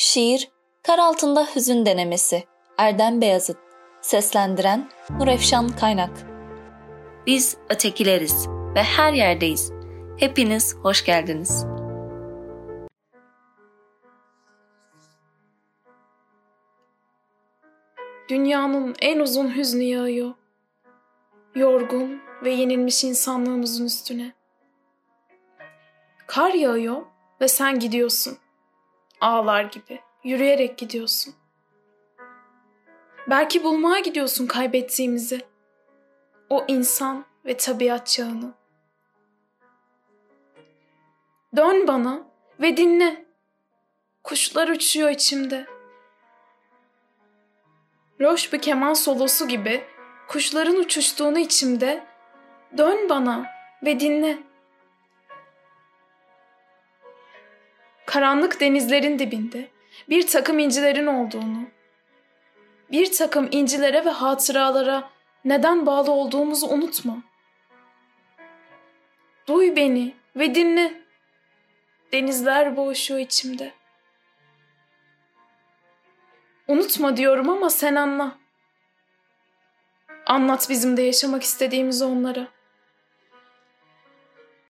Şiir Kar Altında Hüzün Denemesi Erdem Beyazıt Seslendiren Nurefşan Kaynak Biz ötekileriz ve her yerdeyiz. Hepiniz hoş geldiniz. Dünyanın en uzun hüznü yağıyor. Yorgun ve yenilmiş insanlığımızın üstüne. Kar yağıyor ve sen gidiyorsun. Ağlar gibi, yürüyerek gidiyorsun. Belki bulmaya gidiyorsun kaybettiğimizi. O insan ve tabiat çağını. Dön bana ve dinle. Kuşlar uçuyor içimde. Loş bir keman solosu gibi kuşların uçuştuğunu içimde. Dön bana ve dinle. Karanlık denizlerin dibinde bir takım incilerin olduğunu, bir takım incilere ve hatıralara neden bağlı olduğumuzu unutma. Duy beni ve dinle. Denizler boğuşuyor içimde. Unutma diyorum ama sen anla. Anlat bizim de yaşamak istediğimizi onlara.